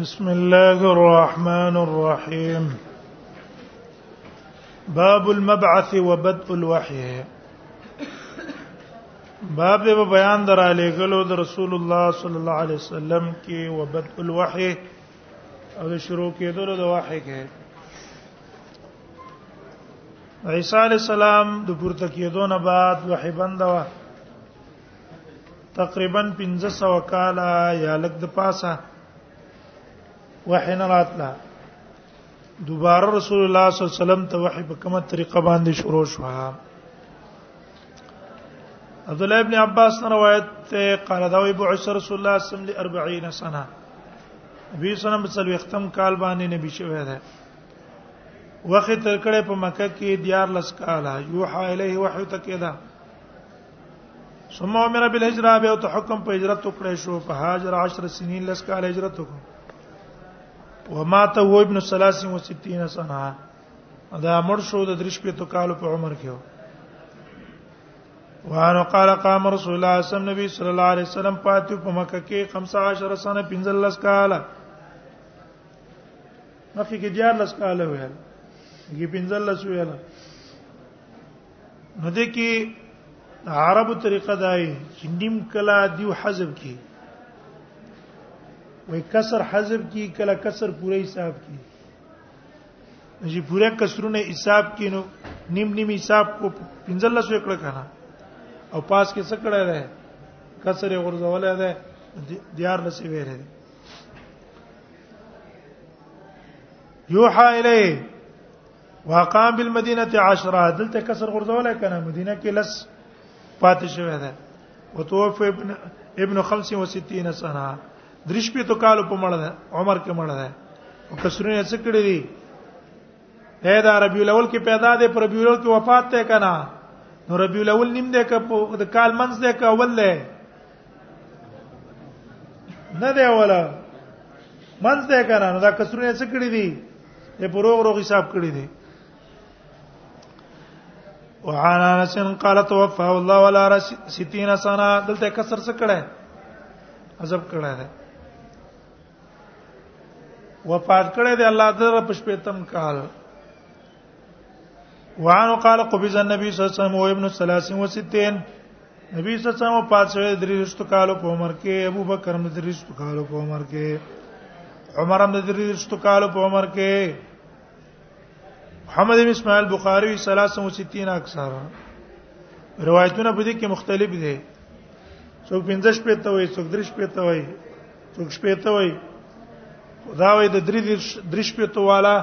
بسم الله الرحمن الرحيم باب المبعث وبدء الوحي باب د بیان در علی غلو د رسول الله صلی الله علیه وسلم کې وبدء الوحي او شروع کېدل د وحي کې عیسی علی السلام د پورته کېدو نه بعد وحی بند و تقریبا 1500 کال یا لګ د پاسه وحی نه راتله دوباره رسول الله صلی الله علیه وسلم ته وحی په کومه طریقه باندې شروع شو عبد الله ابن عباس نے روایت ته قال دا وی بعث رسول الله صلی الله علیه وسلم ل 40 سنه نبی صلی الله علیه وسلم په ختم کال باندې نبی شوی دی وخت تر کړه په مکه کې دیار لس کاله یوحى الیه وحی تکیدا ثم امر بالهجره به ته حکم په هجرت وکړې شو په هاجر 10 سنین لس کاله هجرت وکړ ومات هو ابن 63 سنه دا مر شو د درش په تو کال په عمر کې وان قال قام رسول الله صلی الله علیه صلی الله علیه وسلم پاتو په مکه کې 15 سنه 15 کاله مخکې کې دیار لس کاله ویل کې پنځل لس ویل نو دې کې عربو طریقه دای چې نیم کلا دیو حذف کی وې کسر حذف کی کلا کسر پوره حساب کی چې پوره کسرونه حساب کینو نیم نیم حساب کو پنځل لس وکړه کنه او پاس کې څه کړه ده کسر غرزولای ده دیار لسی ویره ده یوحى الیه وقام بالمدینه 10 دلته کسر غرزول کنه مدینه کې لس پاتې شوی ده وتوفى ابن ابن 65 سنه درش په تو کال په مړ ده عمر کې مړ ده او کسرونه څه کړی دي اے دا ربی الاول کې پیدا ده پر ربی الاول کې وفات ته کنا نو ربی الاول نیم ده ک د کال منځ ده ک اول ده نه دی ولا منځ ده کنه نو دا کسرونه څه کړی دي یې پروغ روغ حساب کړی دي وعن انس قال توفى الله ولا 60 سنه دلته کسر څه کړه عذاب کړه ده وفات کړه ده الله تعالی په شپې تم کال وعنه قال قبض النبي صلى الله عليه وسلم وابن 63 نبی صلی الله علیه وسلم پات شوی د درېشتو کالو په عمر کې ابو بکر هم د درېشتو کالو په عمر کې عمر هم د درېشتو کالو په عمر کې محمد بن اسماعیل بخاری 63 اکثر روایتونه په دې کې مختلف دي څوک 15 پته وي څوک 3 پته وي څوک شپې ته وای خدا وای د درې درې شپې ته والا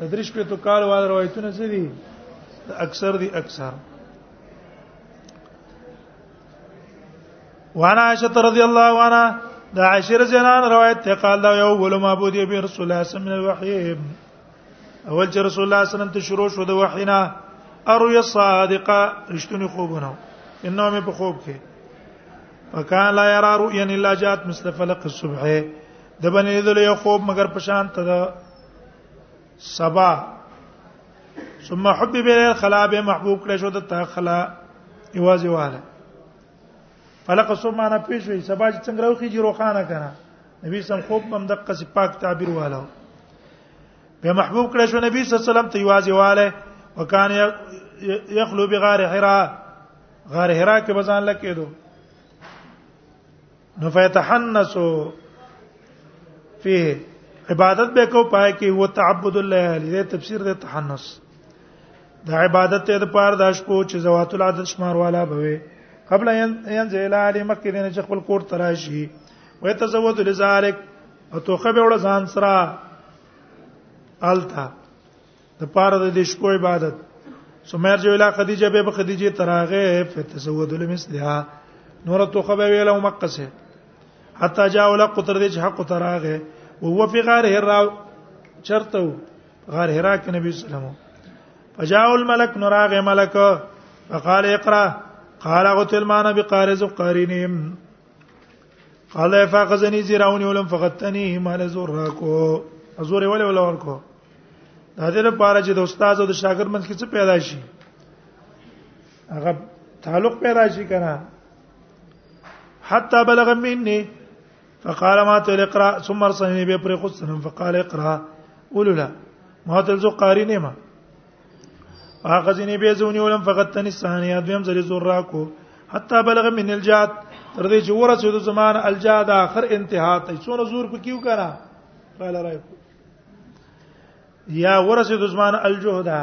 د درې شپې ته کال والا روایتونه څه دي اکثر دي اکثر وانا عائشه رضی الله عنها د عائشه رضی الله عنها روایت ته قال دا یو ول معبود یې به رسول الله صلی الله علیه وسلم من الوحی اول چې رسول الله صلی الله علیه وسلم ته شروع شو د وحینا ارو الصادقه رښتونی خوبونه انه مې په خوب کې وکان لا یرا رؤیا الا جات مثل فلق الصبح د بنې دل یو خوب مگر پشان ته دا سبا ثم حبب الى الخلا به محبوب کړي شو د تخلا ایوازي واله فلق الصبح معنا پیش وي سبا چې څنګه راوخی جی روخانه کنه نبی سم خوب هم د قص پاک تعبیر واله به محبوب کړي شو نبی صلی الله علیه وسلم ته ایوازي واله وکانه یخلو بغار حرا غار حرا کې بزان لکېدو نو فیتحنسو فيه عبادت به کو پای کې هو تعبد الله علی تفسیر د تحنس د عبادت ته د پاره د شپو چې زوات العدد شمار والا بوي قبل ينزل الى علی مکه دین چې خپل کور تراشي وي تزود لذالک او توخه به وړ ځان سره التا د پاره د دې شپو عبادت سمیر جو اله خدیجه به خدیجه تراغه فتزود لمثلها نور تو خو به ویل او مکه سه حتا جاء ول قطر دې حق تراغه او هو فی غار هرا چرته غار هرا کې نبی صلی الله علیه وسلم فجاء الملك نراغه ملک فقال اقرا قال غتل معنا بقارز قارینهم قال فاخذني زراوني ولم فقدتني مال زور راکو زور ولې ولا ورکو د دې لپاره چې د استاد او د شاګرد منځ کې څه پیدا شي هغه تعلق پیدا شي کنه حتى بلغ مني فقال ما تل اقرا ثم ارسلني به پر خصنم فقال اقرا قول لا ما تل زو قاري نه ما اخذني به زونی ولم فقط تني ثانيه دویم ځل زور راکو حتا بلغ من الجاد تر دې چې ورسې د زمان الجاد اخر انتها ته څونه زور پکيو کرا قال رايو یا ورسې د زمان الجهدا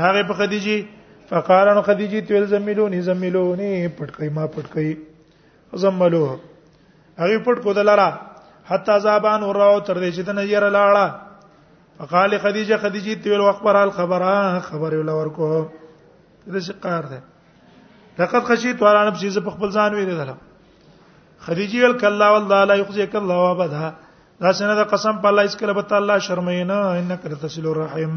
راغه په خدیجه فقال ان خدیجه تل زملونی زملونی پټکای ما پټکای زملو هغه پټ کو دلارا حتا زابان وراو تر دې چې د نیر لاړه فقال خدیجه خدیجه تل وخبر ال خبره خبر ول ورکو دې څه قار ده لقد خشيت على نفسي ز خپل ځان ویل دلم خدیجه ول کلا والله لا يخزيك الله ابدا دا څنګه قسم په الله اس کله به تعالی شرمینه انک لتسل الرحم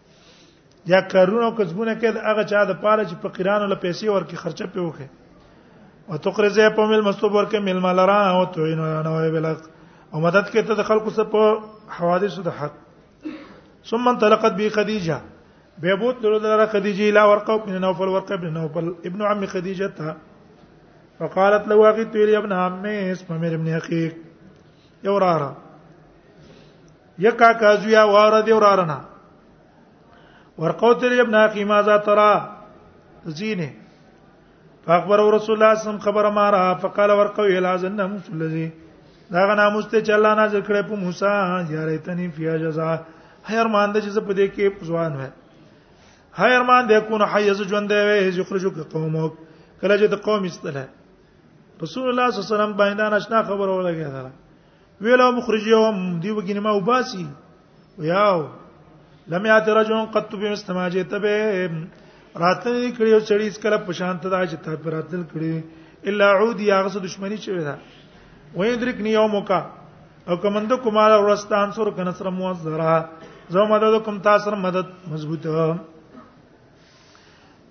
یا کارونه او کسبونه کې هغه چا د پاره چې فقیرانو له پیسې ورکې خرچه په وکړي او تقرزه په مل مستوب ورکې مل مالرا او توینو نه وي بلک او مدد کې ته د خلکو سره په حوادثو د حق ثم انطلقت بي خديجه به بوت دلته خديجه الى ورقه بن نوفل ورقه بن نوفل ابن عم خديجه ته فقالت له واغي تيري ابن عمي اسمه مير ابن اخيك يورارا یکا کازویا واره دی ورارنا ورقوتل ابن اخي ماذا ترى زینه فاخبر رسول الله صم خبر ما را فقال ورقو الى ذنم الذي دا غنا مسته چې الله نازل کړي په موسی یاریتنی فی جزا هر مان د چې په دې کې ځوان وای هر مان د کو نه حیز ژوند دی وای چې خرجو کې قومو کله چې د قوم استله رسول الله صلی الله علیه وسلم باندې ناشنا خبر اورګی دا ویلا مخرجهم دی وګینه ما وباسي ویاو لم یات رجل قد بمستما جئت به راتل کړي او چړي اس کله پشان ته دا چې ته پر راتل کړي الا عود یا غس دشمنی چې ودا وې درک نی یو موقع او کمند کومال ورستان سور کنسر موزرا زو مدد کوم تاسو مدد مضبوطه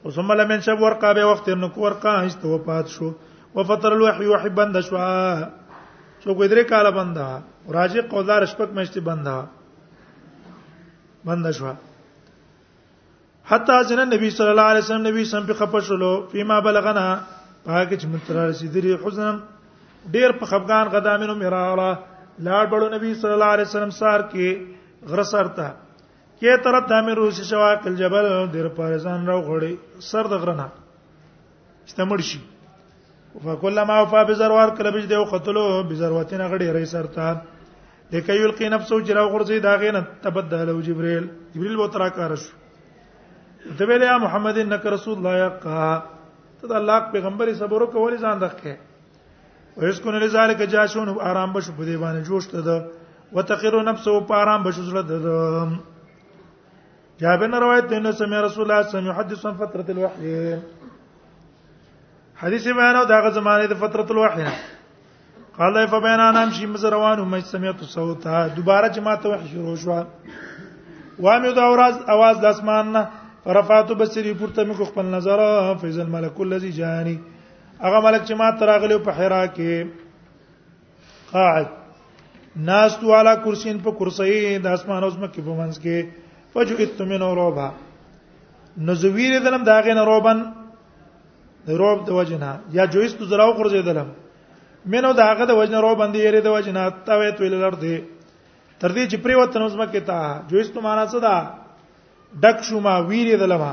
وثم لم ينشب ورقه به وخت نو ورقه هیڅ وفات شو وفتر الوحي وحي بند شو څو کو درې کاله بند راجع قولدار شپک مشتي بند بند شو حتی ځنه نبی صلی الله علیه وسلم نبی سم په خپه شلو فيما بلغنا هغه چې متر رسیدلی حزن ډیر په خفقان غدامینو میراله لاړ بړو نبی صلی الله علیه وسلم سار کې غرسرته کې طرف د امیر روسي شواق الجبل د پارزان راو غړي سر د غرنه استمر شي فکلما وفا بزروار کله بج دیو قتلو بزروتین غړي رئیس سرته لکه یلقي نفسه چې راو غړځي دا غینه تبدل او جبريل جبريل وو ترا کار شو ته ویل یا محمد انک رسول الله یقا ته د الله پیغمبر صبر کول ځان دغه ویس کو نه لذالک جاشون آرام بشو په دې باندې جوش ته ده وتقر نفسه په آرام بشو زړه ده جابر نے روایت ته نو سمع رسول الله صلی الله علیه وسلم فتره الوحی حدیث بیان او دغه زمانه د فتره الوحی قال فبینا نام شي مزروان هم سمعت صوت دوباره چې ما ته وحی شروع شو وامه د اوراز आवाज د اسمان نه فرفعت بصری پورته مې خپل نظر فیزل ملک الذی جانی هغه ملک چې ما تراغلو په حرا کې قاعد ناس تو علا کرسین په کرسی د اسمان اوس مکه په منځ کې فجو اتمن روبا نزویر دلم داغه نه روبن د روب د وجنه یا جویست زراو قرزه دلم منو داغه د وجنه روبن دی یری د وجنه تا وې تویل لړ دی تر دې چې پریوت نوزمه کې تا جویست معنا څه ده ډک شوما ویری دلمه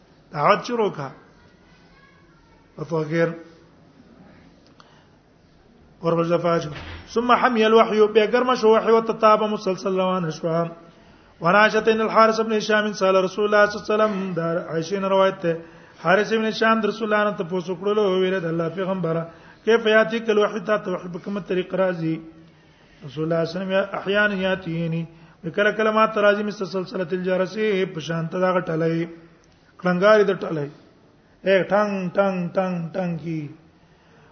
دعوت شروع کا فقير ورغزه فاج ثم حمي الوحي بیا ګرم شو وحي وتتاب مسلسل روان شو وراشتين الحارث بن هشام سال رسول الله صلى الله عليه وسلم دا عائشه روایت ته حارث بن هشام رسول الله ته پوسو کړلو ویل د الله پیغمبره کیف یاتی کل وحی تا توحید کومه طریقه راځي رسول الله صلی الله علیه وسلم احیان یاتینی کله کله ما ترازی مست سلسله الجرسی په شان ته دا ټلای کلنګاری د ټلای اے ټنګ ټنګ ټنګ ټنګ کی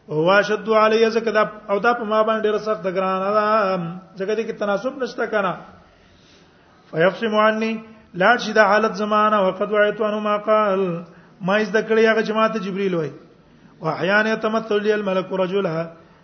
واشد علی زکه دا او دا په ما باندې ډیر سخت ګران دا زکه دې کې تناسب نشته کنه فیفصم عني لا شي دا حالت زمانہ وقد وعيت انه ما قال ما از د کړي هغه جماعت جبريل وای واحيانا تمثل لي الملك رجلها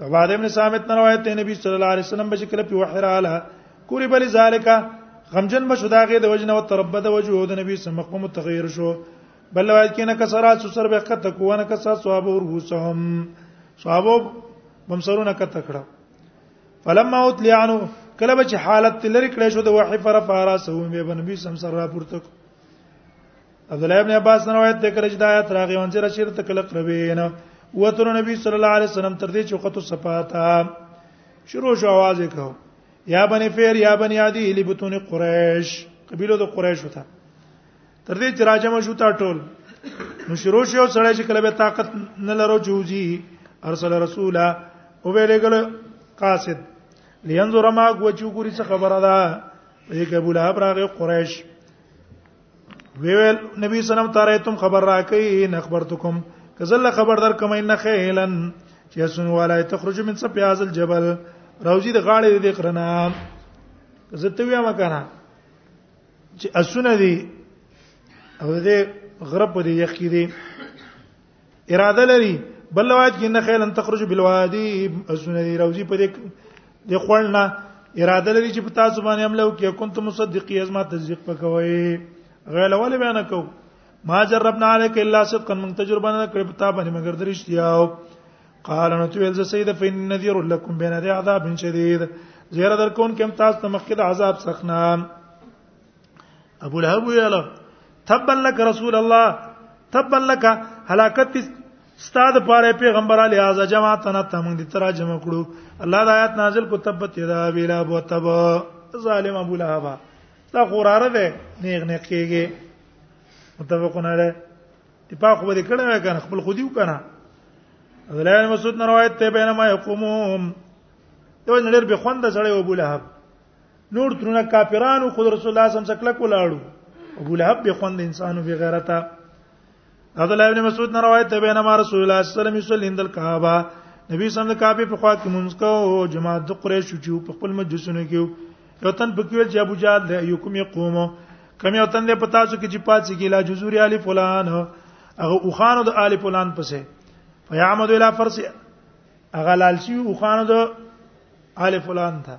عباده ابن ثابت نه روایت دی نبی صلی الله علیه وسلم بچ کله په وحرا له کوری بل ذالک غمجن بشو داغه د وجنه او تربد وجهه د نبی سم مقام متغیر شو بل روایت کې نه کسرا سر به قد کو نه کسا صحاب او رسهم صحابو بمسرونه کت کړه فلما اتلی عنه کله بچ حالت لری کړې شو د وحی فر فارا سو می بن نبی سم سر را پورته عبد الله ابن عباس روایت ده کړی چې دا آیت راغی اون چې رشیر تکلق روي نه وته نبی صلی الله علیه وسلم تر دې چې وخت صفاتا شروع شو आवाज وکاو یا بنی فیر یا بنی عدی الی بتون قریش قبیله د قریش وته تر دې چې راجم شو تا ټول نو شروع شو سړی چې کله به طاقت نه لرو جوزی ارسل رسولا او به لګل قاصد لینظر ما گوچو ګوري څه خبره ده یې کبول ابراغ قریش ویل نبی صلی الله علیه وسلم تاره تم خبر راکې نه خبرتکم کزل خبر در کوم ان خیلن چې سن والای تخرج من سپیاز الجبل روزی د غاړې د قرنا زه ته ویم کنه چې اسونه دي او دې غرب دې یخ کې دي اراده لري بل روایت کې نه خیلن تخرج بالوادي اسنه روزي په دې د خړنا اراده لري چې په تاسو باندې عملو کې كنت مصدقي ازما تصدیق پکوي غیر ول بیان کو ما جربنا عليك الا صدقا من تجربه نه کړې په تا باندې مگر درشتیاو قال نو تو ول سید فین نذیر لكم بین عذاب شدید زیرا در کون کوم تاسو ته مخکې د عذاب څخه ابو لهب ویل تبا لك رسول الله تبا لك هلاکت استاد پاره پیغمبر علی اعظم جماعتنا ته موږ دې تراجم کړو الله د آیات نازل کو تبت یدا بیلا بو تب ظالم ابو لهب دا قراره ده نیغ نه کیږي متفقون علی دی په خو دې کړه کنه خپل خودي وکنه عبدالله مسعود روایت ته بینما یقومون یو نړیر به خوند سره ابو لهب نور ترونه کافرانو خود رسول الله صلی الله علیه وسلم کلک ولاړو ابو لهب به خوند انسانو به غیرتا عبد الله ابن مسعود نه روایت ته بینما رسول الله صلی الله علیه وسلم یصلی عند الكعبه نبی صلی الله علیه وسلم کعبه په خوا کې مونږ کو جماعت د قریش چې په خپل مجلسونو کې یو تن په کې چې ابو جهل له یو کوم یقوم کم یو تن له پتا څو کې چې پاتې کې لا جزور علی فلان هغه او خانو د علی فلان پسې فیعمد الی فرس هغه لالسی او خانو د علی فلان ته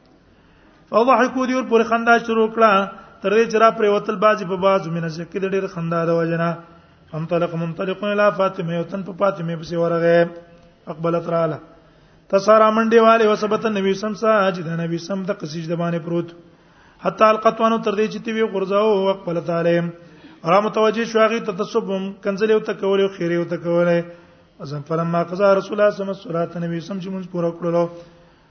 او ضحکو دی ور پر خندا شروع کړه تر دې چې را پر وتل بازي په بازو مینه شکې د ډېر خندا د وجنه هم طلق منطلق الى فاطمه او تن په فاطمه پسې ورغه اقبلت رااله تسارا منډي والي وسبت النبي سم ساجد نبی سم د قصیج د باندې پروت حتا القطوانو تر دې چې تی وی غرزاو او اقبلت عليهم را متوجه شو هغه تتسبم کنزل او تکول او خیر او تکول ازم فلما قضا رسول الله صلی الله علیه وسلم نبی سم چې مونږ پورا کړلو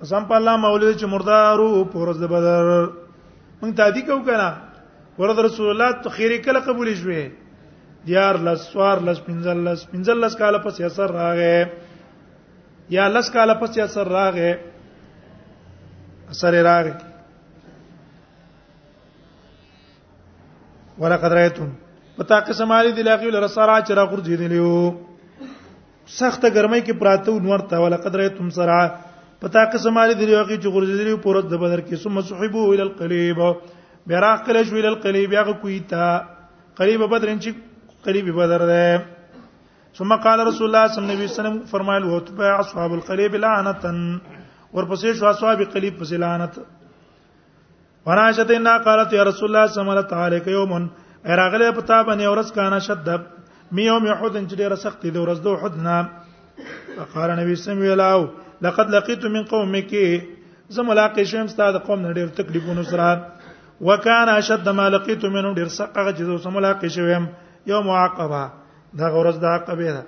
قسم په الله مولوی چې مردارو پورز د بدر مونږ تادی کو کنه ورته رسول الله ته خیره کله قبول شوه دیار لس سوار لس پنځل لس پنځل لس کاله پس اثر راغې یا لس کاله پس اثر راغې اثر راغې ولقد رايتم پتا قسم علي دلاقي لرسرا چر غرزيدليو سخت ګرمۍ کې پراته و نور ته ولقد رایتم سرعا پتا قسم علي دی واقع چې غرزدلی په ورځ د بدر کې ثم صحبو الى القليب بیا راخل شو الى القليب هغه کوی تا قليب بدر چې قليب بدر ده ثم قال رسول الله صلی الله علیه وسلم فرمایل هو تبع اصحاب القليب لعنتا ورپسې شو اصحاب قليب پسې لعنت وراشت ان قالت يا رسول الله صلى الله عليه وسلم يوم اراغله پتا باندې ورس کانا شد می يوم احد چې ډیره سخت دی ورځ د احد نه قال نبی سم ویلاو لقد لقيت من قومك زه ملاقات شوم ستاسو قوم نه ډیر تکلیفونه سره وکانا اشد ما لقيت منهم ډیر سخت هغه چې زه ملاقات شوم یوم عقبه دا ورځ د عقبه ده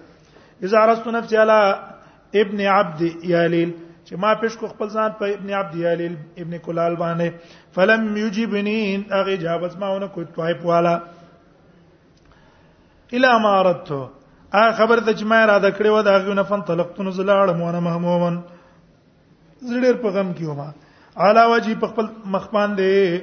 اذا عرضت نفسي على ابن عبد یالیل چې ما پیش کو خپل ځان په ابن عبد یالیل ابن کلال باندې فلم یجبنی هغه جواب ما ونه کو طائف والا الا ما اردت ا خبر ته چې ما را د کړې و دا غو نه فن طلقتن زلاړم ونه مهمومن زړه په غم کې ومه علاوه جی په خپل مخ باندې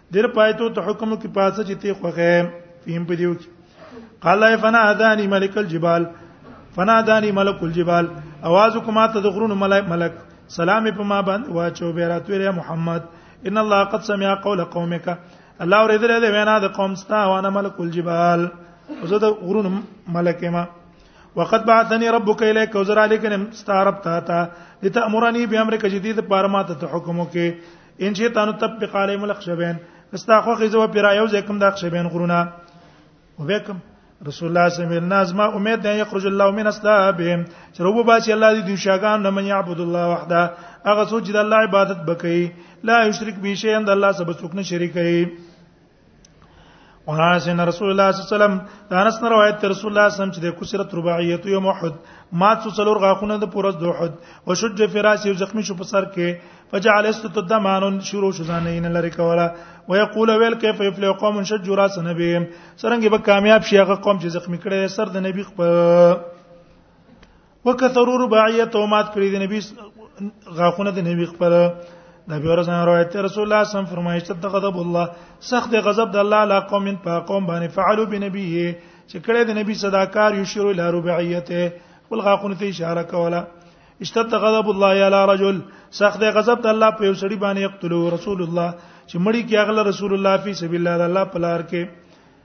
در پایتو ته حکم کې پاسه چې تی خوخه فهم پدیو کې قال فنا اذانی ملک الجبال فنا اذانی ملک الجبال اواز کوما ته د غرونو ملک سلام په ما باندې واچو بیراتوی محمد ان الله قد سمع قول قومک الله اوریدل دی وینا د قوم ستا وانا ملک الجبال وزه د غرونو ملک ما وقد بعثني ربك اليك وزر عليك استعربت تا لتامرني بامرك جديد پارما ته حکم وکي ان شئ تانو تطبق علیهم الاخشبین استا خو غیزو پیرا یو ځکم د اخشبین غرونه وبکم رسول الله صلی الله علیه وسلم نازما امید دی یخرج الله من اصلابهم چې روب باسي الله دې دوشاګان نه من یعبد الله وحده هغه سوچ د الله عبادت بکې لا یشرک به شی اند الله سبحانه څوک نه شریکې وانس ان رسول الله صلی الله علیه وسلم دا انس نه روایت تر رسول الله صلی الله علیه وسلم چې د کسرت رباعیت یوم احد ما څو څلور غاخونه د پورز د احد او شج فراس یو زخمی شو په سر کې فجعل است الدمان شروع شو ځان نه لری کولا ويقول ويل كيف يفلح قوم شج راس نبي سرنګ به کامیاب شي هغه قوم چې زخمی کړي سر د نبی خپل وکثر رباعیت او مات کړی دی نبی غاخونه د نبی خپل نبی ورسره روایت رسول الله صم فرمایي چې د غضب الله سخت غضب د الله علی قوم په قوم باندې فعلوا بنبیه چې کړه د نبی صداکار یشرو الی رباعیته خپل غاخونه ته اشاره کوله اشتد غضب الله علی رجل سخت غضب د الله په یو سړي باندې یقتلوا رسول الله چې مړی کې اغله رسول الله فی سبیل الله الله پلار کې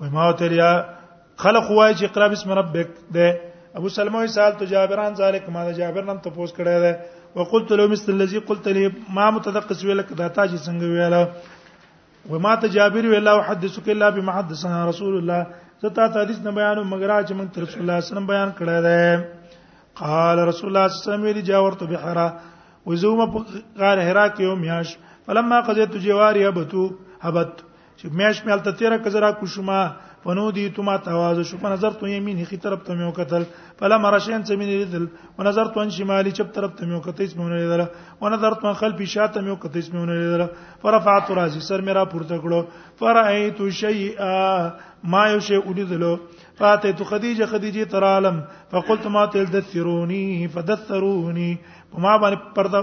وای ما تریا خلق وای چې اقرا بسم ربک ده ابو سلمہ وای سال تو جابران ذالک ما ده جابر نن ته پوس کړه ده وقلت له مثل الذي قلت لي ما متدقس ویل کدا تا چې څنګه ویل و ما ته جابر ویل او حدثك الا بما حدثنا رسول الله زتا ته حدیث نه بیانو مگر چې موږ تر رسول الله صلی الله علیه وسلم بیان کړه ده قال رسول الله صلی الله علیه وسلم ویل جاورت بحرا وزوم غار حرا کې یو میاش فلما قضيت جواري هبتو هبت چې مېش مېل ته تیرا کزرا کوشما فنو دی تو ما تواز شو په نظر تو یمین هی طرف ته میو قتل فلا مرشین چې مینې لیدل و نظر تو ان شمالي چپ طرف ته میو قتل اسمه نه لیدل و نظر تو خل په شاته میو قتل اسمه نه لیدل فرفعت راسي سر میرا پورته کړو فرایت شیئا ما یو شی ولیدلو فاته تو خدیجه خدیجه تر عالم فقلت ما تل دثرونی فدثرونی په ما باندې پرده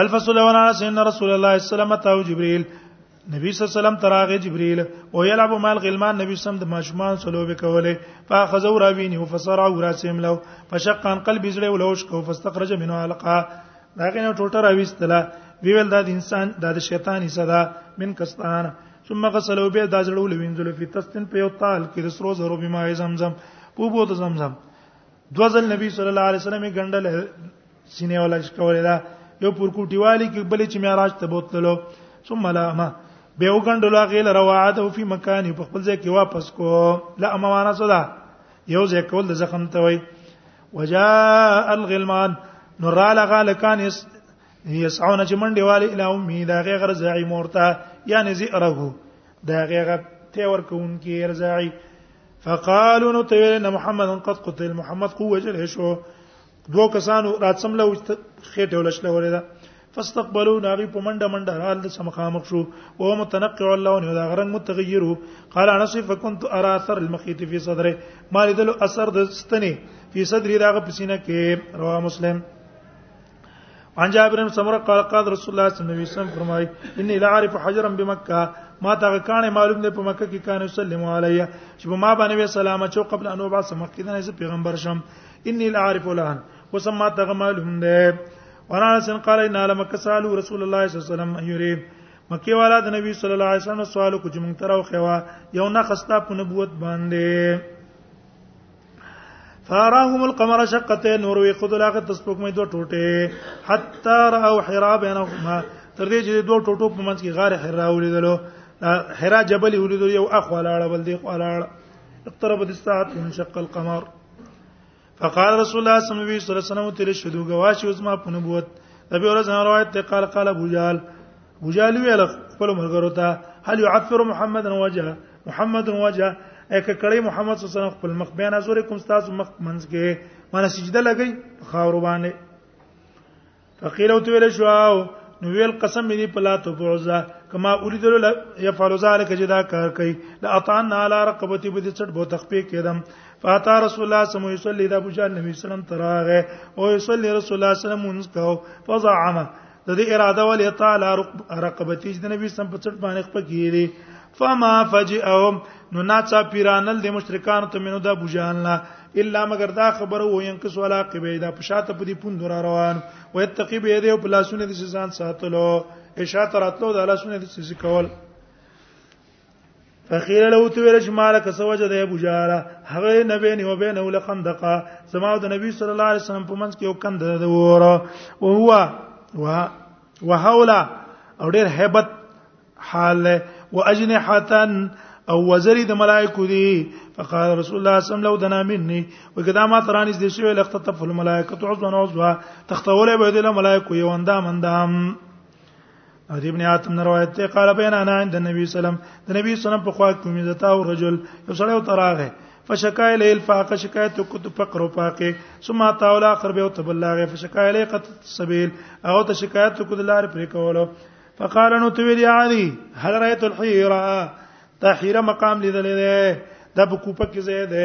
الفصل وانا سن رسول الله صلی الله علیه وسلم تاو جبريل نبی صلی الله علیه وسلم تراغه جبريل او يلعب مال غلمان نبی صلی الله علیه وسلم د ماشومان سلو به کوله فاخذوا راوینه فسرع وراسم لو فشقان قلب زړه ولوش کو فاستخرج منه علقه داغه نو ټوټه راويستله ویول دا د انسان د شیطان حصہ ده من کستان ثم غسلوا به دا زړه ولوینځل په تستن په یو تال کې د سرو زرو بما زمزم په بو د زمزم دو ځل نبی صلی الله علیه وسلم ګندل سینې ولا شکولې دا یو پر کوټیوالي کې بلې چې معراج ته بوتللو ثم لا ما به وګندل غیل رواعته فی مکان په خپل ځای کې واپس کو لا امانه صدا یو ځای کول د زخم ته وای وجاء الغلمان نور را لغال کان یسعون چې منډه والی الی امه دا غیر زعی مورته یعنی زئره دا غیر ته ورکون کې رضای فقالوا نو ته ویل محمد قد قتل محمد کو وجل شو دو کسانو راتسم له خېټه ولشل ورده فاستقبلوا ناغي په منډه منډه حال د سمخامخ شو او متنقع الله نه دا غرنګ متغیر قال انا صف كنت ارى اثر المخيط في صدره ما لیدل اثر د ستنه په صدري داغه پسینه کې رواه مسلم عن جابر بن سمره قال قال رسول الله صلی الله علیه وسلم فرمای انی لا اعرف حجرا بمکه ما تا کانه معلوم نه په مکه کې کانه سلم علی چې ما باندې سلام چو قبل ان وبعث مکه نه زه پیغمبر شم انی لا اعرف لهن وسم ما تا معلوم نه وانا سن قال ان علم کسالو رسول الله صلی الله علیه وسلم یری مکی والا د نبی صلی الله علیه وسلم سوال کو چې مونږ تر او خوا یو نه خستا په نبوت باندې فاراهم القمر شقته نور وی خود لاغه تسبوک مې دوه ټوټه حتا راو حرا بینهما تر دې چې دوه ټوټو په منځ کې غار حرا ولیدلو حرا جبل ولیدل یو اخو لاړه بل دی خو لاړه اقتربت الساعه انشق القمر فقال رسول الله صلی الله علیه وسلم تل شدو گواش اوس ما په نبوت نبی ورځ روایت ته قال قال ابو جهل وجال ویل خپل ملګرو ته هل يعفر محمد وجه محمد وجه اک کړي محمد صلی الله علیه وسلم خپل مخ بیان ازور کوم تاسو مخ منځ کې مانه سجده لګي خاور باندې فقيل او تویل شو نو ویل قسم دې په لات او عزا کما اريد له يفعل ذلك جدا کار کوي لا اطعن على رقبتي بده چټ بو تخپي کېدم فاتا رسول الله صلی الله علیه وسلم د ابو جهل نبی سلام تراغه او صلی رسول الله صلی الله علیه وسلم منځ کو فزعم د دې اراده ولې تعالی رقبتی چې د نبی سم په څټ باندې خپل کیږي فما فجئهم نو ناڅا پیرانل د مشرکان ته منو د بوجانلا الا مگر دا خبره و ينقص ولا قبه دا پشاته په دې پوند را روان و یتقی به دې په لاسونه د ځان ساتلو اشاعت راتلو د لاسونه د څه کول فخیر له تو ویل چې مال کس وجه د ابو جاره هغه نبی نه وبې نه ول خندقه زما د نبی صلی الله علیه وسلم په منځ کې یو کند د وره او هو وه وهولا او ډیر hebat حال او اجنحتن او وزری د ملائکو دی فقال رسول الله صلی الله علیه وسلم لو مني وکدا ما ترانی دې شوی لخت تطف الملائکه عضوا عضوا تختول به د ملائکو یو اندام اندام او ابن حاتم روایت ته قال بین انا عند النبي صلی الله علیه وسلم د نبی صلی الله علیه وسلم په خوا کې مې زتا او رجل یو سړی او تراغه فشکا الی الفاق شکایت کو تو فقر او فاقه ثم تعالی اخر به تبلغه فشکا الی قط السبيل او ته شکایت کو د لار پرې کولو فقال نو تو ویلی علی هل رايت الحيره تحيره مقام لیدلې ده د بکوپه کې زیاده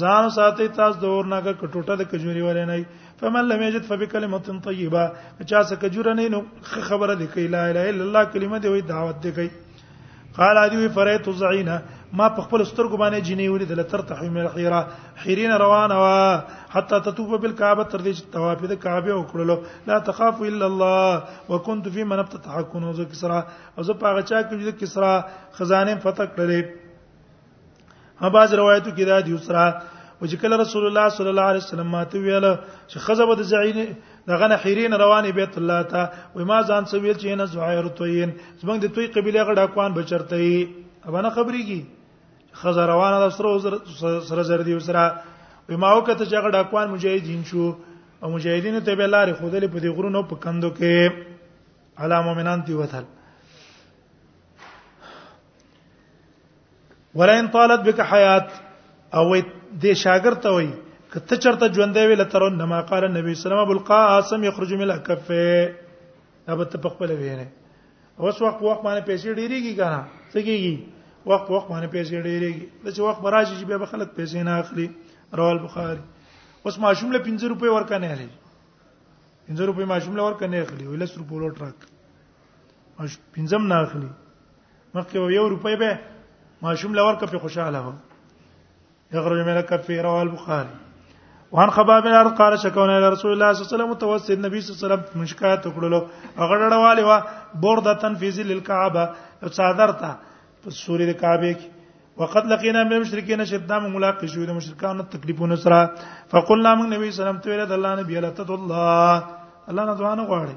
ځان ساتي تاسو د اور نه کټوټه د کجوري ولې نه فمن لم يجد فبكلمه طيبه چا څه کجوره نه نو خبره دي کوي لا اله الا الله کلمه دی وي دعوت دی کوي قال ادي فريت زعينا ما په خپل سترګو باندې جنې ولې د لتر تحویم الحيره حيرين روانه وا حتى تطوف بالكعبه تر دې چې طواف د کعبه وکړلو لا تخاف الا الله وكنت في من افتتحكم وذكسرا او زه په هغه چا کې چې کسرا خزانه فتح کړلې هم باز روایتو کې دا دی سره او چې کله رسول الله صلی الله علیه وسلم ماته ویل چې خزه به د زعین دغه نه حیرین روانې بیت الله ته وای ما ځان څه ویل چې نه زهیر توین زمنګ د توي قبيله غډا کوان بچرته ای ابانه خبرېږي خزه روانه د سره سره زر دی سره وای ما وکړه چې غډا کوان مجاهدین شو او مجاهدین ته به لارې خودلې په دې غرونو په کندو کې علامه مؤمنان دی وتل ولئن طالت بك حیات او دې شاګرد ته وای کته چرته ژوندې ویل تر نو ما قال النبي صلی الله علیه وسلم ابو القاسم يخرج من الكفه ابه ته خپل وینه اوس وخت وخت باندې پیسې ډیریږي کنه څه کیږي وخت وخت باندې پیسې ډیریږي د چې وخت براشي چې به خلک پیسې نه اخلي رواه البخاري اوس ماشوم له 50 روپۍ ورکه نه اخلي 50 روپۍ ماشوم له ورکه نه اخلي ولس روپۍ لوټ راک مش پنځم نه اخلي مخکې یو روپۍ به ماشوم لور کپې خوشاله هو یغرج مله کپې رواه البخاري وان خباب بن عرض قال شكونا الى رسول الله صلى الله عليه وسلم متوسط النبي صلى الله عليه وسلم مشکات وکړلو هغه ډړواله وا بورده تنفيذ للكعبه صادر ته په سوري د کعبه کې وقد لقينا من المشركين شدام ملاقات شو د مشرکانو تکلیفونه سره فقلنا من نبی صلی الله علیه وسلم ته الله نبی الله تعالی الله نه دوانه غواړي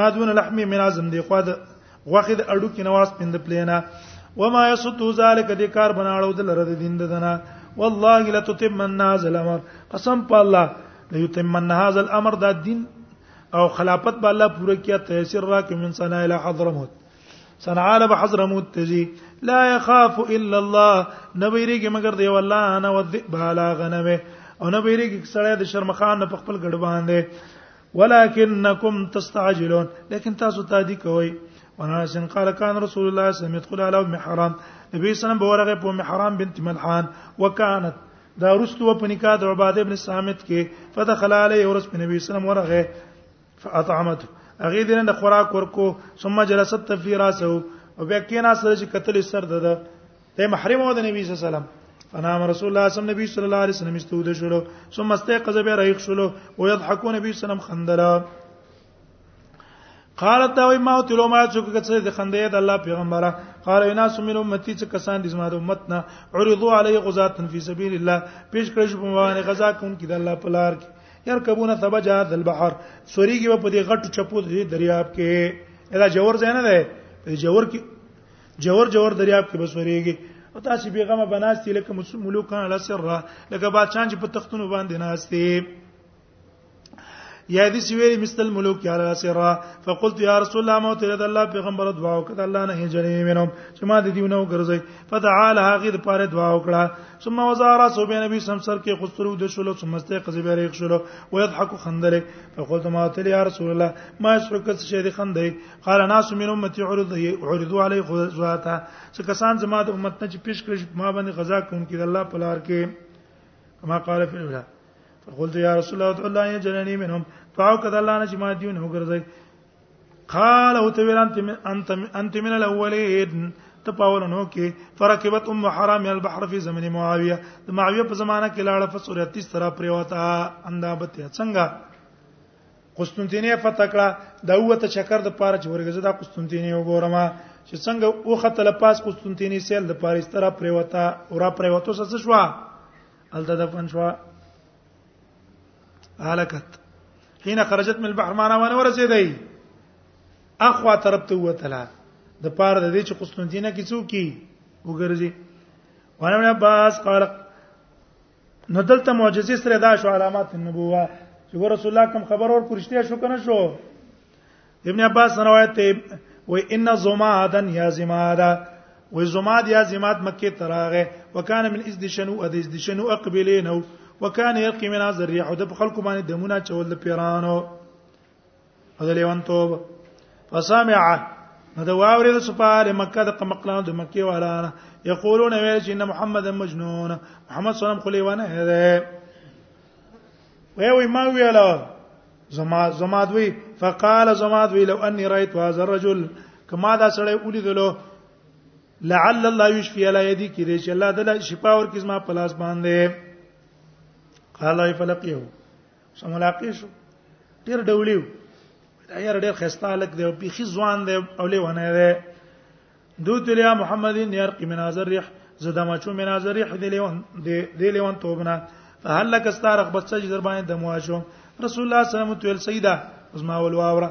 ما دون لحم من عظم دی خو د غوخه د اډو کې نواز پند پلینا وما يسد ذلك د کار بناړو د لره د دین ددنه والله لتتمن هذا الامر قسم په الله ليتمن هذا الامر دا دین او خلافت به الله پوره کیا تیسر را کې من صنع الى حضرموت صنع الى حضرموت تجي لا يخاف الا الله نبيريږي مگر دی والله انا وذئب على غنمه او نبيريږي سړی د شرمخان په خپل ګډ باندې ولكنكم تستعجلون لكن تاسو تادي کوي وانا سن قال كان رسول الله صلى الله عليه وسلم يدخل على ام حرام نبی صلی الله علیه وسلم په ام حرام بنت ملحان وكانت دا رسلو په نکاح د عباده ابن صامت کې فدخل عليه ورس په نبی صلی الله علیه وسلم ورغه فاطعمته هغه دې نه خوراک ورکو ثم جلست فی راسه او بیا کینا سره چې قتل سر ده ته محرم و د نبی صلی الله علیه وسلم فنام رسول الله صلی نبی صلی الله علیه وسلم استود شلو ثم استيقظ به رایق شلو او يضحكون نبی صلی الله علیه وسلم خندلا قالت دا وای ما تلو ما چوک کڅ د خندې د الله پیغمبره قال انا سمن امتی چې کسان د زما د امت نه عرضو علی غزات فی سبیل الله پیش کړی شو په باندې غزا کون کې د الله په لار کې یار کبونه تبجا د البحر سوریږي په دې غټو چپو د دریاب کې دا جوور ځای نه دی په جوور کې جوور جوور دریاب کې بسوريږي او تاسو بیغمه بناستي لکه ملوکان علی سر لکه بادشاہ چې په تختونو باندې ناشته یا دې سویری مثل ملوک یا سرا فقلت یا رسول الله موت رد الله پیغمبر دعا وکړه الله نه هجرې مینو چې ما دې دیونه وګرځي فتعال هغه د پاره دعا وکړه ثم وزارا صوب نبی سم سر کې خسترو د شلو ثم استيقظ به ريخ شلو ويضحك خندل فقلت ما تل يا رسول الله ما شرکت شه دي خندې قال ناس من امتي عرض عرضوا علي غزواتا څه کسان زما د امت نه چې پیش کړ ما باندې غزا کوم کې د الله په لار کې کما قال في الاولى فقلت يا رسول الله ادعو الله يجعلني منهم فاو کذا الله نه چې ما دیونه وګرځي قال او ته ویل انت انت انت من الاولين ته پاولنو کې فرکبت ام حرام البحر في زمن معاويه د معاويه په زمانہ کې لاړه فسورتي سترا پریوتا اندابته څنګه قسطنطینیه فتح کړه دا وته چکر د پاره چې ورګزه د قسطنطینیه وګورم چې څنګه او خطه لپاس قسطنطینیه سیل د پاره ستره پریوتا او را پریوتو څه شو الته د فن شو هلکت حين خرجت من البحر معنا ونه ورسېدای اخوا طرف ته وتله د پاره د دې چې قسطنطینیه کې څوک کی وګرځي وانه عباس قال نو دلته معجزې سره دا شو علامات النبوه چې رسول الله کوم خبر اور پرشتیا شو کنه شو ابن عباس روایت ته و ان زمادن یا زمادا و زماد یا زماد مکه تراغه وکان من از دشنو از دشنو اقبلینو وکان یلقی من ذریعه د خلکو باندې دمونه چول پیرانو او د لیوان توب فسمع نو دا واورید سپال مکه د قمقلان د مکه والا یقولون ویل چې ان محمد مجنون محمد صلی الله علیه وسلم خلیوانه ده وی وی ما ویلا زما زما دوی فقال زما دوی لو اني رايت هذا الرجل کما دا سړی ولیدلو لعل الله يشفي على يدي کې دې چې الله تعالی شفا ورکړي زما پلاس باندې قال فلقيه سم ملاقات شو ډیر ډولیو دا یار ډیر خسته الک دی بيخي ځوان دی او له ونه دی دوت لیا محمد نیر کی مناظر ریح زدا ما چو مناظر ریح دی لیون دی لیون توبنا هل لک استارخ بچ چې در باندې د مواشو رسول الله صلی الله علیه وسلم سیدا زما ول واوره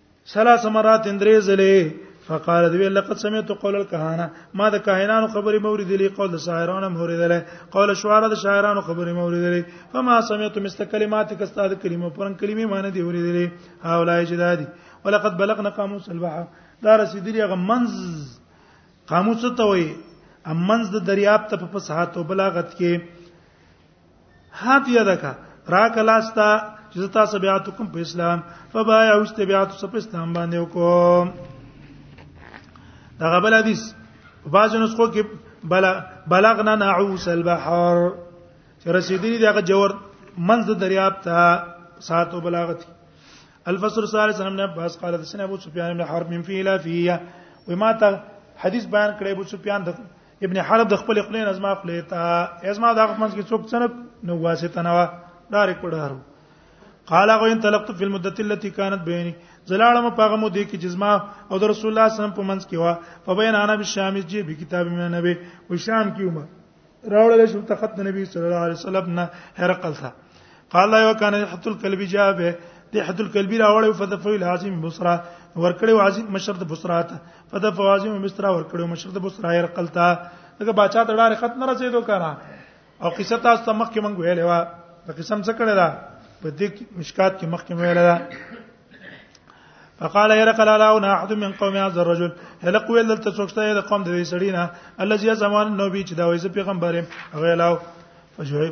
ثلاث مرات درې ځلې فقال دی لقد سمعت قول الكهانه ما د کاهنانو خبرې موریدلې قول د شاعرانو موریدلې قول شعرا د شاعرانو خبرې موریدلې فما سمعت مثل کلماتک استاد کلمه پرن کلمې معنی دی وریدلې هاولای جدادي ولقد بلغنا قاموس البحر دا رسیدلی هغه منز قاموس ته وای امنز د دریاب ته په فصاحت او بلاغت کې هات یدک راک لاستا چې تاسو بیا تکم په اسلام فبايع واستبيعت په اسلام باندې وکم دا غبل حدیث په باز نسخو کې بلا بلغنا نعوس البحر چې رسیدلی دغه جوور منځ دریاب ته ساتو بلاغتی الفصل الثالث عن ابن عباس قال حدثنا ابو سفيان بن حرب من فيلافيه وما حديث بيان کړي ابو سفيان د ابن حرب د خپل خپل نظم خپل ته ازما د خپل کې څوک څنګه نو واسطه نه و ډایرک پډارو قال غو ان تلقت في المده التي كانت بيني زلالم پاغه مو دې کې جزما او د رسول الله صلی الله علیه وسلم په منځ کې وا په بین انا بالشام جی به کتاب من نبی و شام کې عمر راوړل شو تخت نبی صلی الله علیه وسلم نه هرقل تھا قال لا وكان حت الكلب جابه دې حت الكلب راوړل فذفل حازم بصرا ورکړې عظیم مشر د بصرا ته فد فوازم مصر ور کړو مشر د بصرا ير قلتا دغه بچا ته ډار خط نه رسیدو کنه او قصه تاسو ته مخکې مونږ ویلې و د قسم څه کړه دا په دې مشکات کې مخکې ویلې دا فقال هرقل لا انا احد من قوم هذا الرجل هلق ویل دلته څوک شته د قوم د دې سړی نه الذي زمان نبی چې دا وایي پیغمبر غیلاو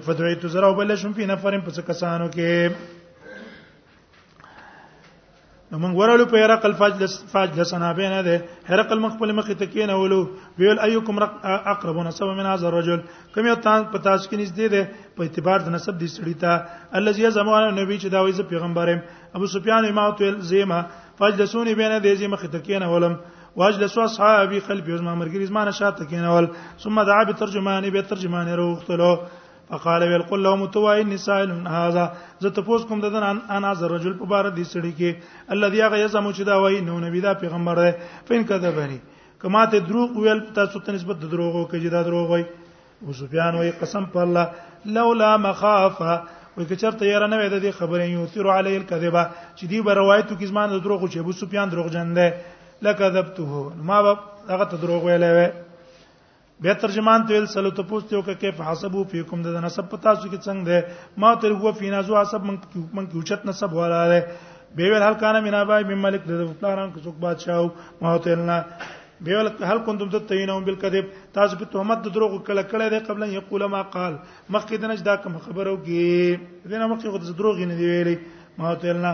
فدعیت زرا وبلشم فی نفرم پس کسانو کې نو موږ ورالو په هرقل فاجلس فاجلس نه بینه ده هرقل مخ په مخ ته کینه ولو ویل ايکم اقرب نسب من هذا الرجل کوم یو تان په تاسو کې نږدې ده په اعتبار د نسب دي سړی ته الذي زمانه نبی چې دا وایي زه پیغمبرم ابو سفیان ما تل زیما فاجلسونی بینه ده زیما خ ته کینه ولم واجلس اصحابي خلف یوز ما مرګریز ما نشاته کینه ول ثم دعا به ترجماني به ترجماني روختلو فقال ويل قل لهم تو اني سائل هذا زه تاسو کوم ددن ان انا ذر رجل په بار دي سړي کې الذي هغه يزم چې دا وای نو نبی دا پیغمبر دی فین کذا بني کما ته دروغ ویل تاسو ته نسبت د دروغو کې دا دروغ وای ابو سفیان وای قسم په الله لولا مخافه وای که چرته یاره نه وې د دې خبرې یو تیر علی الکذبه چې دی به روایتو کې زمان د دروغ چې ابو سفیان دروغ جن دی لکذبته ما به هغه ته دروغ ویلې وې بیا ترجمان ته ویل سلو ته پوښتنه وکړه کیف حسبو فیکم د نسب پتا سو کې څنګه ده ما تر هو فینا زو حسب من من کې اوچت نسب ولا ده به ویل هل کان مینا بای مم ملک د پلانان کو څوک بادشاہ ما ته نه به ویل هل کنتم تتینون بالکذب تاسو په تهمت د دروغ کله کړه ده قبل ان یقول ما قال مخکې د نجدا کوم خبرو کې دینه مخکې خو د دروغ نه دی ویلي ما ته نه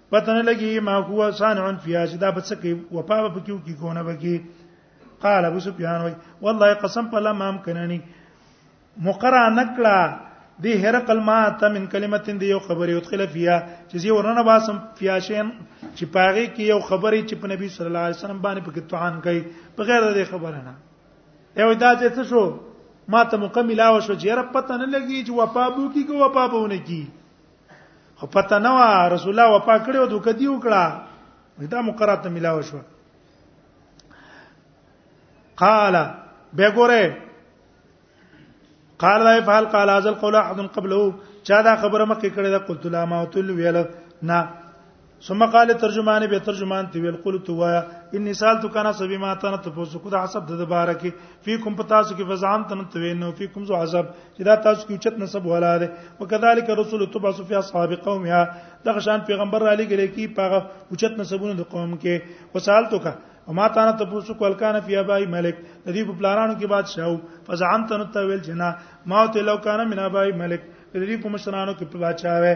پته نه لګي ما هو صانع فی اجدا بس کې وپا په کیو کې کونه بګي قال ابو سفیان وای والله قسم په الله ما امکنني مقرا نکړه دی هرقل ما ته من کلمت دی یو خبره ادخل فیها چې زی ورنه باسم فیاشین چې پاغه کې یو خبره چې په نبی صلی الله علیه وسلم باندې پکې توان کوي بغیر د خبره نه یو دا چې څه شو ما ته مکمل او شو چې رب پته نه لګي چې وپابو کې کو وپابونه کې خو پته نه و رسول الله وفا کړی او دوک دی وکړه دا مقرات ملاو شو قال به ګوره قال لا يفعل قال هذا القول احد قبله چا دا خبره مکه کړې دا قلت لا ما تل ویل نه ثم قال ترجمان به ترجمان تی ویل قلت وایا ان سالت کان سبی ما تن تاسو کو د حسب د بارکه فیکم پتا سو کی فزعم تن تو نو فیکم زو عذاب چې دا تاسو کی چت نسب ولا ده وکذالک رسول تبع فی اصحاب قومها دغه شان پیغمبر علی ګری کی پاغه اوچت نسبونه د قوم کې وسالت کا او ما تانه ته پوسو کول کان فی ابای ملک د دې په پلانانو کې بادشاہو فزعم تن تو ویل جنا ما ته لو کان من ابای ملک د دې په مشرانو کې بادشاہ وې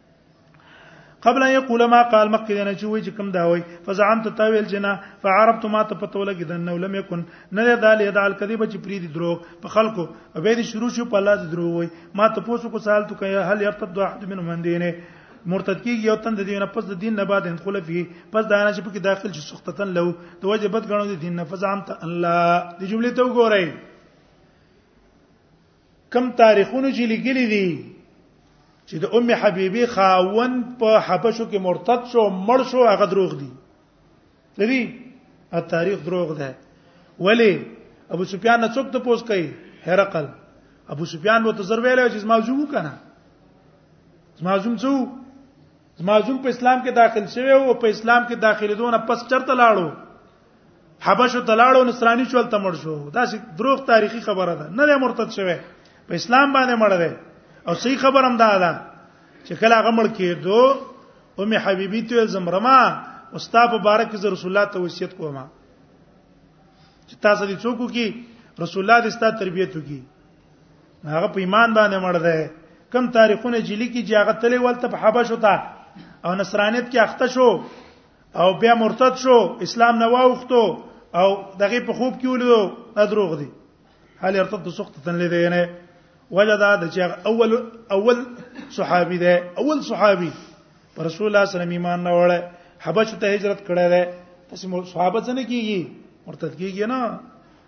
قبل ان يقول ما قال مخکې نه چې وای چې کوم دا وای فزعمت تاویل جنا فعربت ما ته پته ولګی د نو لم يكن نه دا له دال کذب چې پری دي دروغ په خلکو او به دي شروع شو په الله دي دروغ وای ما ته پوسو کو سال تو کوي هل يرتد احد من من دينه مرتد کیږي یو تند دینه پس د دین نه بعد اندخل فيه پس دا نه چې پکې داخل شي سختتن له د وجه بد غنو د دین نه فزعمت الله دې جملې ته وګورئ کم تاریخونو چې لیکلي دي چې د ام حبيبي خاوند په حبشو کې مرتد شو مړ شو هغه دروغ دي لري ا تاریخ دروغ ده ولی ابو سفیان نه څوک ته پوس کوي هرقل ابو سفیان وو ته زر ویل چې زما زوم کنه زما زوم څو زمازون په اسلام کې داخل شوی او په اسلام کې داخلي دونه پس چرته لاړو حبشو تلاړو نصرانی شول تمړ شو دا چې دروغ تاریخي خبره ده نه مرتد شوی په اسلام باندې مړ دی او صحیح خبر هم دا ده چې کله هغه مړ کېدو ام حبيبي ته زمرما استاد مبارک ز رسول الله ته وصیت کوما چې تاسو دې څوک کی رسول الله دې ستاسو تربيت وکي هغه په ایمان باندې مړ دی کم تاریخونه چې لیکي چې هغه تلې ولته په حبشو ته او نصرانیت کې اخته شو او بیا مرتد شو اسلام نه واوختو او دغه په خوب کې ولیدو ادروغ دي هل ارتد سقطه لدينه وجدا د چې اول اول صحابي ده اول صحابي پر رسول الله صلی الله علیه وسلم ایمان نه وړه حبش ته هجرت کړه ده تاسو صحابه څنګه کیږي مرتد کیږي نه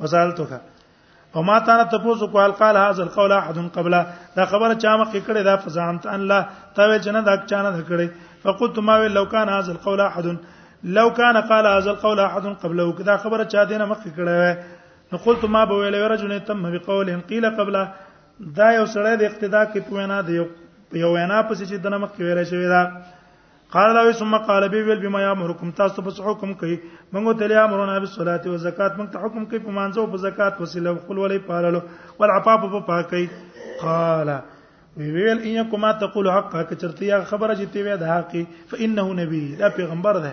وسالتک او ما تا نه تاسو قال قال هاذا القول احد قبل دا خبره چا مخ کړه دا فزعمت ان لا تا ویل چې نه دا چا نه کړي فقلت ما ویل لو كان هاذا القول احد لو كان قال هذا القول احد قبله دا خبره چا دینه مخ کړه نو قلت ما به ویل رجل تم بقول قيل قبل دا یو سړی د اقتدا کې پوینا دی یو وینا پسې چې دنه مخ ویل شوی دا قال له ثم قال بي ويل بما يامركم تاسو په حکم کوي موږ ته له امرنا بالصلاه او زکات موږ ته حکم کوي په مانځو په زکات وسیله خپل ولې پاللو ول عفاف په پاکي قال وی ویل ان کوما تقول حق کچرتیا خبره جته وی د حق فانه نبی دا پیغمبر ده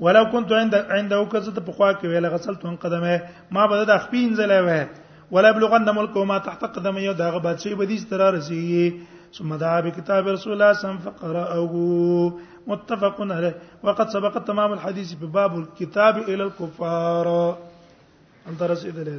ولو كنت عند عنده کزه ته په خوا کې ویل غسلت ان قدمه ما بده د خپې انځلې وه ولا بلغن ملک ما تحت قدمه یو دغه بچي بدی ستر رسی ثم دعا بكتاب رسول الله صلى الله عليه وسلم فقرأه متفق عليه وقد سبق تمام الحديث في باب الكتاب الى الكفار انت رسيد له